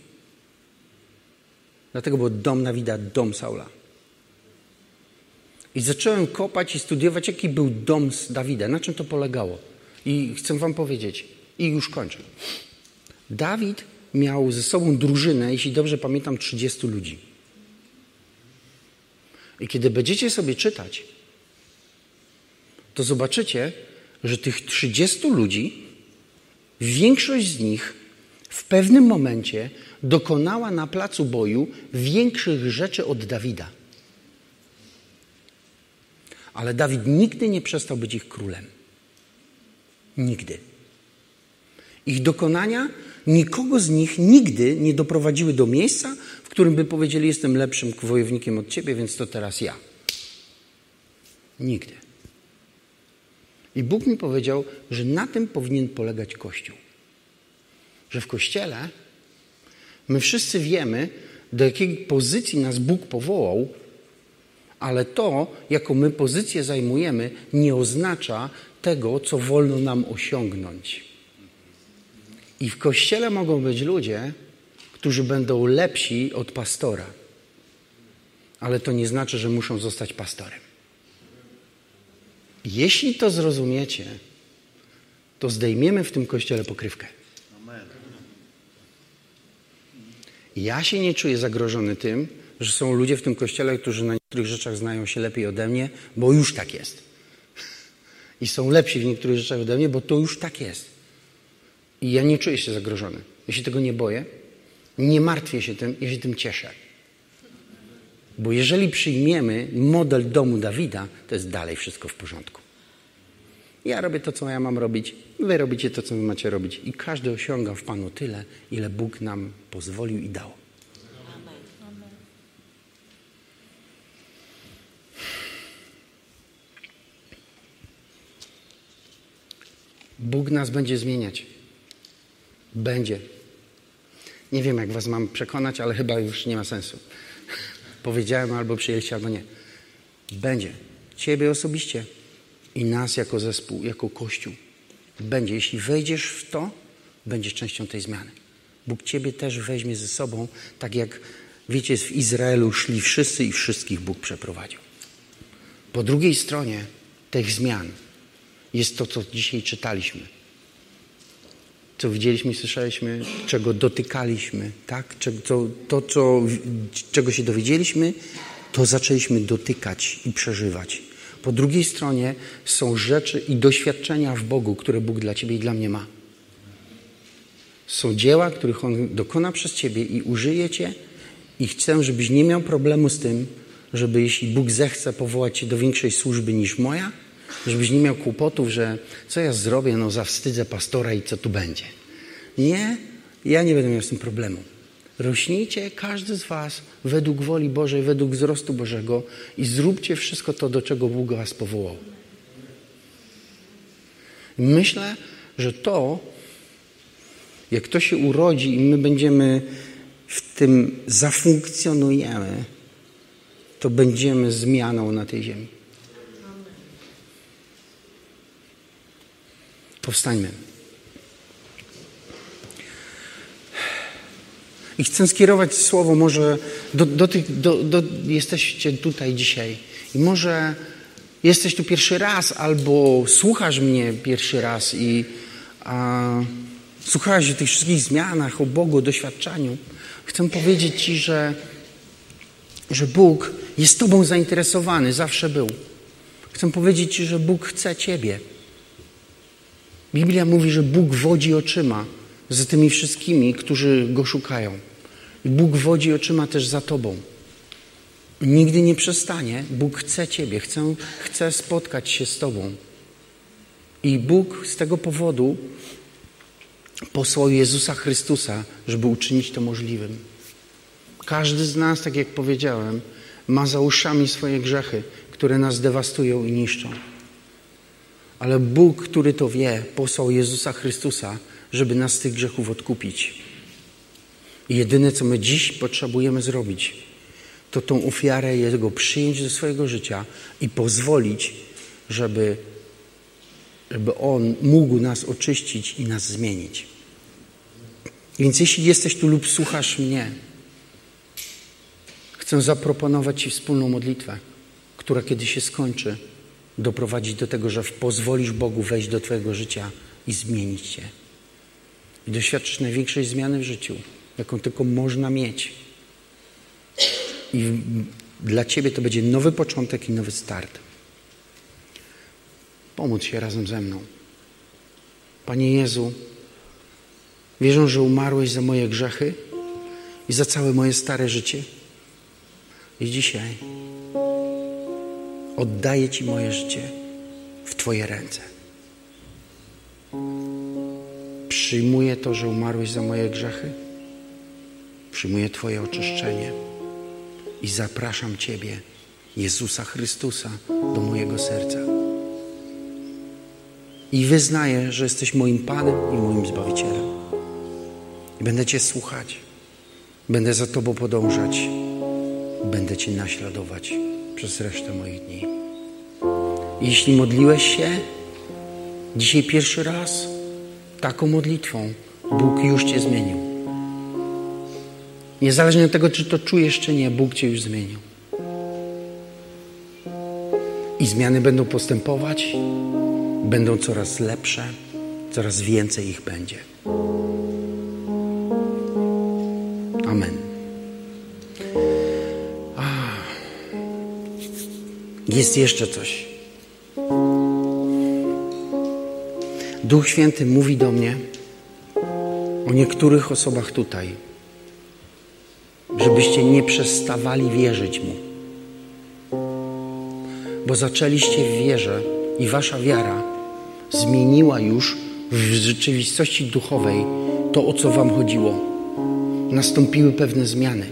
Dlatego był dom Dawida, dom Saula. I zacząłem kopać i studiować, jaki był dom Dawida, na czym to polegało. I chcę wam powiedzieć, i już kończę. Dawid miał ze sobą drużynę, jeśli dobrze pamiętam, 30 ludzi. I kiedy będziecie sobie czytać, to zobaczycie, że tych 30 ludzi, większość z nich w pewnym momencie dokonała na placu boju większych rzeczy od Dawida. Ale Dawid nigdy nie przestał być ich królem. Nigdy. Ich dokonania nikogo z nich nigdy nie doprowadziły do miejsca, w którym by powiedzieli: Jestem lepszym wojownikiem od ciebie, więc to teraz ja. Nigdy. I Bóg mi powiedział, że na tym powinien polegać Kościół. Że w Kościele my wszyscy wiemy, do jakiej pozycji nas Bóg powołał, ale to, jaką my pozycję zajmujemy, nie oznacza tego, co wolno nam osiągnąć. I w kościele mogą być ludzie, którzy będą lepsi od pastora. Ale to nie znaczy, że muszą zostać pastorem. Jeśli to zrozumiecie, to zdejmiemy w tym kościele pokrywkę. Ja się nie czuję zagrożony tym, że są ludzie w tym kościele, którzy na niektórych rzeczach znają się lepiej ode mnie, bo już tak jest. I są lepsi w niektórych rzeczach ode mnie, bo to już tak jest. I ja nie czuję się zagrożony. Ja się tego nie boję. Nie martwię się tym, ja się tym cieszę. Bo jeżeli przyjmiemy model domu Dawida, to jest dalej wszystko w porządku. Ja robię to, co ja mam robić, wy robicie to, co wy macie robić. I każdy osiąga w Panu tyle, ile Bóg nam pozwolił i dał. Bóg nas będzie zmieniać. Będzie. Nie wiem, jak was mam przekonać, ale chyba już nie ma sensu. Powiedziałem albo przyjęliście, albo nie. Będzie. Ciebie osobiście i nas jako zespół, jako Kościół. Będzie. Jeśli wejdziesz w to, będziesz częścią tej zmiany. Bóg ciebie też weźmie ze sobą, tak jak wiecie, w Izraelu szli wszyscy i wszystkich Bóg przeprowadził. Po drugiej stronie tych zmian jest to, co dzisiaj czytaliśmy co widzieliśmy, słyszeliśmy, czego dotykaliśmy, tak? To, to co, czego się dowiedzieliśmy, to zaczęliśmy dotykać i przeżywać. Po drugiej stronie są rzeczy i doświadczenia w Bogu, które Bóg dla Ciebie i dla mnie ma. Są dzieła, których On dokona przez Ciebie i użyje Cię i chcę, żebyś nie miał problemu z tym, żeby jeśli Bóg zechce powołać Cię do większej służby niż moja, żebyś nie miał kłopotów, że co ja zrobię, no zawstydzę pastora i co tu będzie. Nie, ja nie będę miał z tym problemu. Rośnijcie, każdy z Was, według woli Bożej, według wzrostu Bożego i zróbcie wszystko to, do czego Bóg Was powołał. Myślę, że to, jak to się urodzi i my będziemy w tym zafunkcjonujemy, to będziemy zmianą na tej ziemi. Powstańmy. I chcę skierować słowo może do, do tych, do, do, jesteście tutaj dzisiaj i może jesteś tu pierwszy raz albo słuchasz mnie pierwszy raz i a, słuchałeś o tych wszystkich zmianach, o Bogu, o doświadczaniu. Chcę powiedzieć Ci, że, że Bóg jest Tobą zainteresowany, zawsze był. Chcę powiedzieć Ci, że Bóg chce Ciebie. Biblia mówi, że Bóg wodzi oczyma za tymi wszystkimi, którzy Go szukają. I Bóg wodzi oczyma też za Tobą. Nigdy nie przestanie. Bóg chce Ciebie, chce, chce spotkać się z Tobą. I Bóg z tego powodu posłał Jezusa Chrystusa, żeby uczynić to możliwym. Każdy z nas, tak jak powiedziałem, ma za uszami swoje grzechy, które nas dewastują i niszczą. Ale Bóg, który to wie, posłał Jezusa Chrystusa, żeby nas z tych grzechów odkupić. I jedyne, co my dziś potrzebujemy zrobić, to tą ofiarę Jego przyjąć do swojego życia i pozwolić, żeby, żeby On mógł nas oczyścić i nas zmienić. Więc jeśli jesteś tu lub słuchasz mnie, chcę zaproponować Ci wspólną modlitwę, która kiedy się skończy, doprowadzić do tego, że pozwolisz Bogu wejść do Twojego życia i zmienić Cię. I doświadczysz największej zmiany w życiu, jaką tylko można mieć. I dla Ciebie to będzie nowy początek i nowy start. Pomóc się razem ze mną. Panie Jezu, wierzę, że umarłeś za moje grzechy i za całe moje stare życie. I dzisiaj oddaję Ci moje życie w Twoje ręce. Przyjmuję to, że umarłeś za moje grzechy. Przyjmuję Twoje oczyszczenie i zapraszam Ciebie, Jezusa Chrystusa, do mojego serca. I wyznaję, że jesteś moim Panem i moim Zbawicielem. Będę Cię słuchać. Będę za Tobą podążać. Będę Cię naśladować przez resztę moich dni. I jeśli modliłeś się dzisiaj pierwszy raz taką modlitwą, Bóg już Cię zmienił. Niezależnie od tego, czy to czujesz, czy nie, Bóg Cię już zmienił. I zmiany będą postępować, będą coraz lepsze, coraz więcej ich będzie. Jest jeszcze coś. Duch Święty mówi do mnie o niektórych osobach tutaj, żebyście nie przestawali wierzyć Mu. Bo zaczęliście w wierze i wasza wiara zmieniła już w rzeczywistości duchowej to, o co Wam chodziło. Nastąpiły pewne zmiany,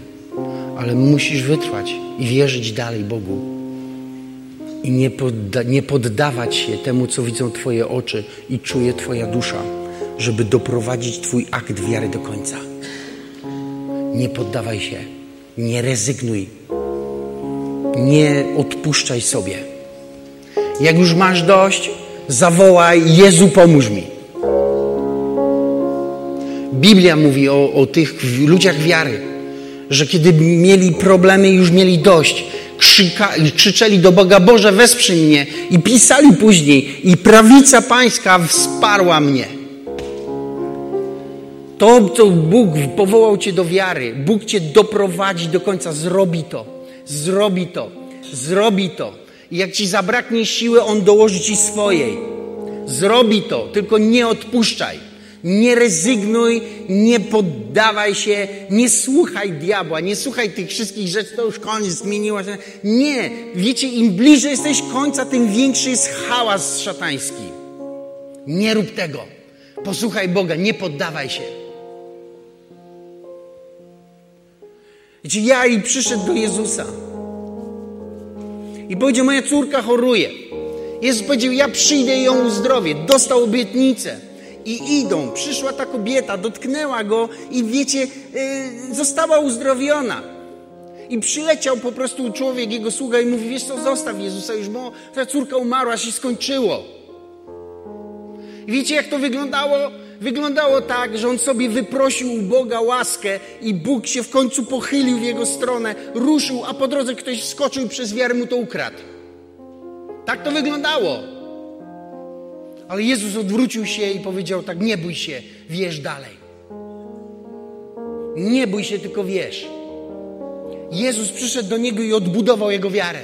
ale musisz wytrwać i wierzyć dalej Bogu i nie, podda, nie poddawać się temu, co widzą Twoje oczy i czuje Twoja dusza, żeby doprowadzić Twój akt wiary do końca. Nie poddawaj się, nie rezygnuj, nie odpuszczaj sobie. Jak już masz dość, zawołaj: Jezu, pomóż mi. Biblia mówi o, o tych ludziach wiary, że kiedy mieli problemy, już mieli dość, krzyka, krzyczeli do Boga, Boże wesprzyj mnie i pisali później i prawica pańska wsparła mnie. To, co Bóg powołał cię do wiary, Bóg cię doprowadzi do końca, zrobi to. Zrobi to. Zrobi to. I jak ci zabraknie siły, On dołoży ci swojej. Zrobi to, tylko nie odpuszczaj. Nie rezygnuj, nie poddawaj się, nie słuchaj diabła, nie słuchaj tych wszystkich rzeczy, to już koniec, zmieniła się. Nie, wiecie, im bliżej jesteś końca, tym większy jest hałas szatański. Nie rób tego. Posłuchaj Boga, nie poddawaj się. Wiecie, ja i przyszedł do Jezusa. I powiedział, moja córka choruje. Jezus powiedział, ja przyjdę i ją uzdrowię. Dostał obietnicę. I idą. Przyszła ta kobieta, dotknęła go i wiecie, yy, została uzdrowiona. I przyleciał po prostu człowiek, jego sługa i mówi, wiesz co, zostaw Jezusa już, bo ta córka umarła, się skończyło. I wiecie, jak to wyglądało? Wyglądało tak, że on sobie wyprosił u Boga łaskę i Bóg się w końcu pochylił w jego stronę, ruszył, a po drodze ktoś wskoczył i przez wiarę mu to ukradł. Tak to wyglądało. Ale Jezus odwrócił się i powiedział tak, nie bój się, wierz dalej. Nie bój się, tylko wierz. Jezus przyszedł do niego i odbudował jego wiarę.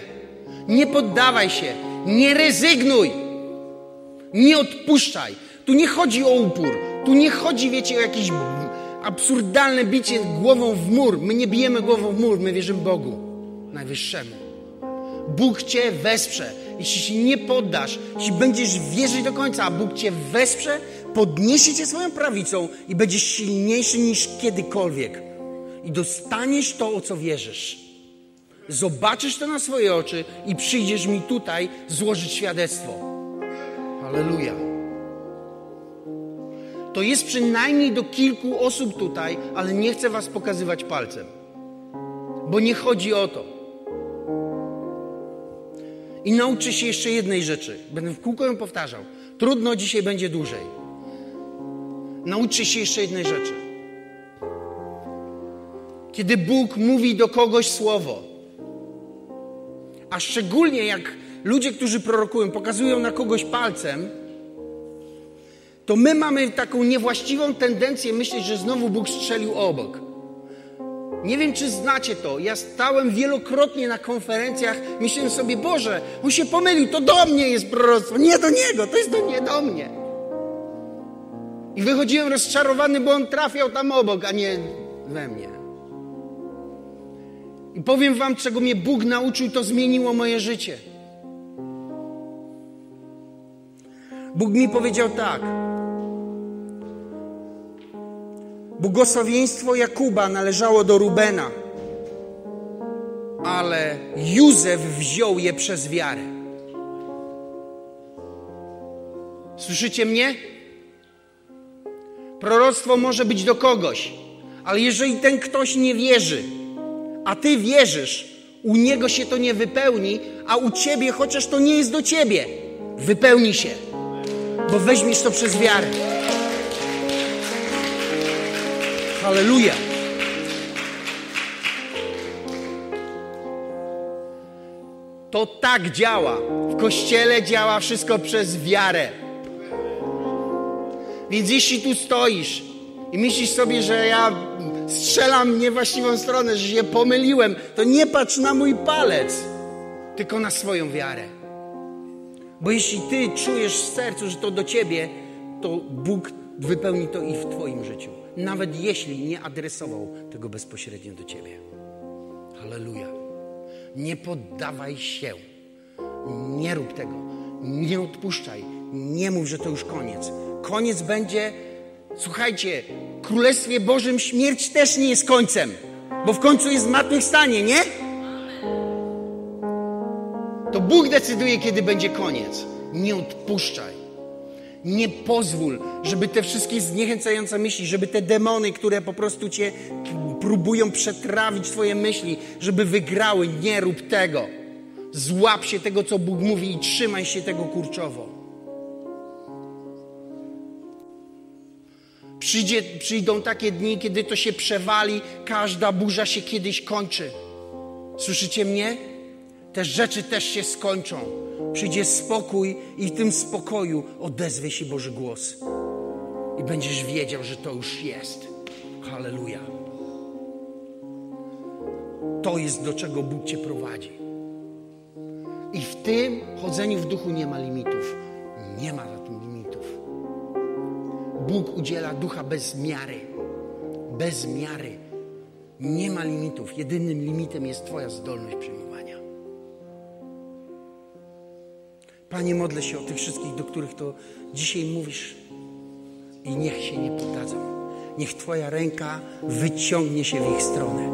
Nie poddawaj się, nie rezygnuj, nie odpuszczaj. Tu nie chodzi o upór, tu nie chodzi, wiecie, o jakieś absurdalne bicie głową w mur. My nie bijemy głową w mur, my wierzymy Bogu Najwyższemu. Bóg Cię wesprze. Jeśli się nie poddasz, jeśli będziesz wierzyć do końca, a Bóg Cię wesprze, podniesie Cię swoją prawicą i będziesz silniejszy niż kiedykolwiek. I dostaniesz to, o co wierzysz. Zobaczysz to na swoje oczy i przyjdziesz mi tutaj złożyć świadectwo. Halleluja. To jest przynajmniej do kilku osób tutaj, ale nie chcę Was pokazywać palcem, bo nie chodzi o to. I nauczy się jeszcze jednej rzeczy. Będę w kółko ją powtarzał. Trudno, dzisiaj będzie dłużej. Nauczy się jeszcze jednej rzeczy. Kiedy Bóg mówi do kogoś słowo, a szczególnie jak ludzie, którzy prorokują, pokazują na kogoś palcem, to my mamy taką niewłaściwą tendencję myśleć, że znowu Bóg strzelił obok. Nie wiem, czy znacie to. Ja stałem wielokrotnie na konferencjach, myślałem sobie, Boże, on się pomylił, to do mnie jest proroctwo, nie do niego, to jest do nie do mnie. I wychodziłem rozczarowany, bo on trafiał tam obok, a nie we mnie. I powiem wam, czego mnie Bóg nauczył, to zmieniło moje życie. Bóg mi powiedział tak. Błogosławieństwo Jakuba należało do Rubena, ale Józef wziął je przez wiarę. Słyszycie mnie? Proroctwo może być do kogoś, ale jeżeli ten ktoś nie wierzy, a ty wierzysz, u niego się to nie wypełni, a u ciebie, chociaż to nie jest do ciebie, wypełni się, bo weźmiesz to przez wiarę. Halleluja. To tak działa. W kościele działa wszystko przez wiarę. Więc jeśli tu stoisz i myślisz sobie, że ja strzelam w niewłaściwą stronę, że się pomyliłem, to nie patrz na mój palec, tylko na swoją wiarę. Bo jeśli ty czujesz w sercu, że to do ciebie, to Bóg wypełni to i w twoim życiu nawet jeśli nie adresował tego bezpośrednio do ciebie. Halleluja. Nie poddawaj się. Nie rób tego. Nie odpuszczaj. Nie mów, że to już koniec. Koniec będzie, słuchajcie, w Królestwie Bożym śmierć też nie jest końcem, bo w końcu jest zmartwychwstanie, nie? To Bóg decyduje, kiedy będzie koniec. Nie odpuszczaj. Nie pozwól, żeby te wszystkie zniechęcające myśli, żeby te demony, które po prostu cię próbują przetrawić twoje myśli, żeby wygrały. Nie rób tego. Złap się tego, co Bóg mówi i trzymaj się tego kurczowo. Przyjdzie, przyjdą takie dni, kiedy to się przewali, każda burza się kiedyś kończy. Słyszycie mnie? Te rzeczy też się skończą przyjdzie spokój i w tym spokoju odezwie się Boży głos. I będziesz wiedział, że to już jest. Halleluja. To jest do czego Bóg Cię prowadzi. I w tym chodzeniu w duchu nie ma limitów. Nie ma za tym limitów. Bóg udziela ducha bez miary. Bez miary. Nie ma limitów. Jedynym limitem jest Twoja zdolność przyjmowania. Panie, modlę się o tych wszystkich, do których to dzisiaj mówisz i niech się nie poddadzą. Niech Twoja ręka wyciągnie się w ich stronę.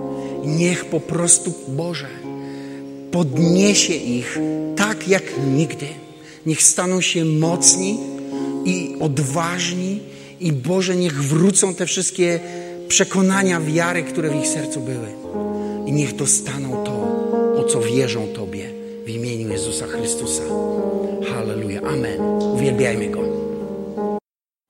Niech po prostu, Boże, podniesie ich tak jak nigdy. Niech staną się mocni i odważni i Boże, niech wrócą te wszystkie przekonania wiary, które w ich sercu były. I niech dostaną to, o co wierzą Tobie w imieniu Jezusa Chrystusa. Halleluja. Amen. Uwielbiajmy Go.